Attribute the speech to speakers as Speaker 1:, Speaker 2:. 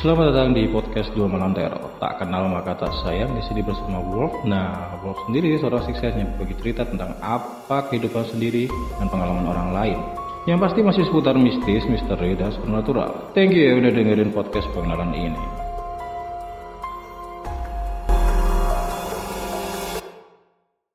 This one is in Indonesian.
Speaker 1: Selamat datang di podcast Dua Malam Teror. Tak kenal maka tak sayang di sini bersama Wolf. Nah, Wolf sendiri seorang sukses yang berbagi cerita tentang apa kehidupan sendiri dan pengalaman orang lain. Yang pasti masih seputar mistis, misteri, dan supernatural. Thank you ya udah dengerin podcast pengenalan ini.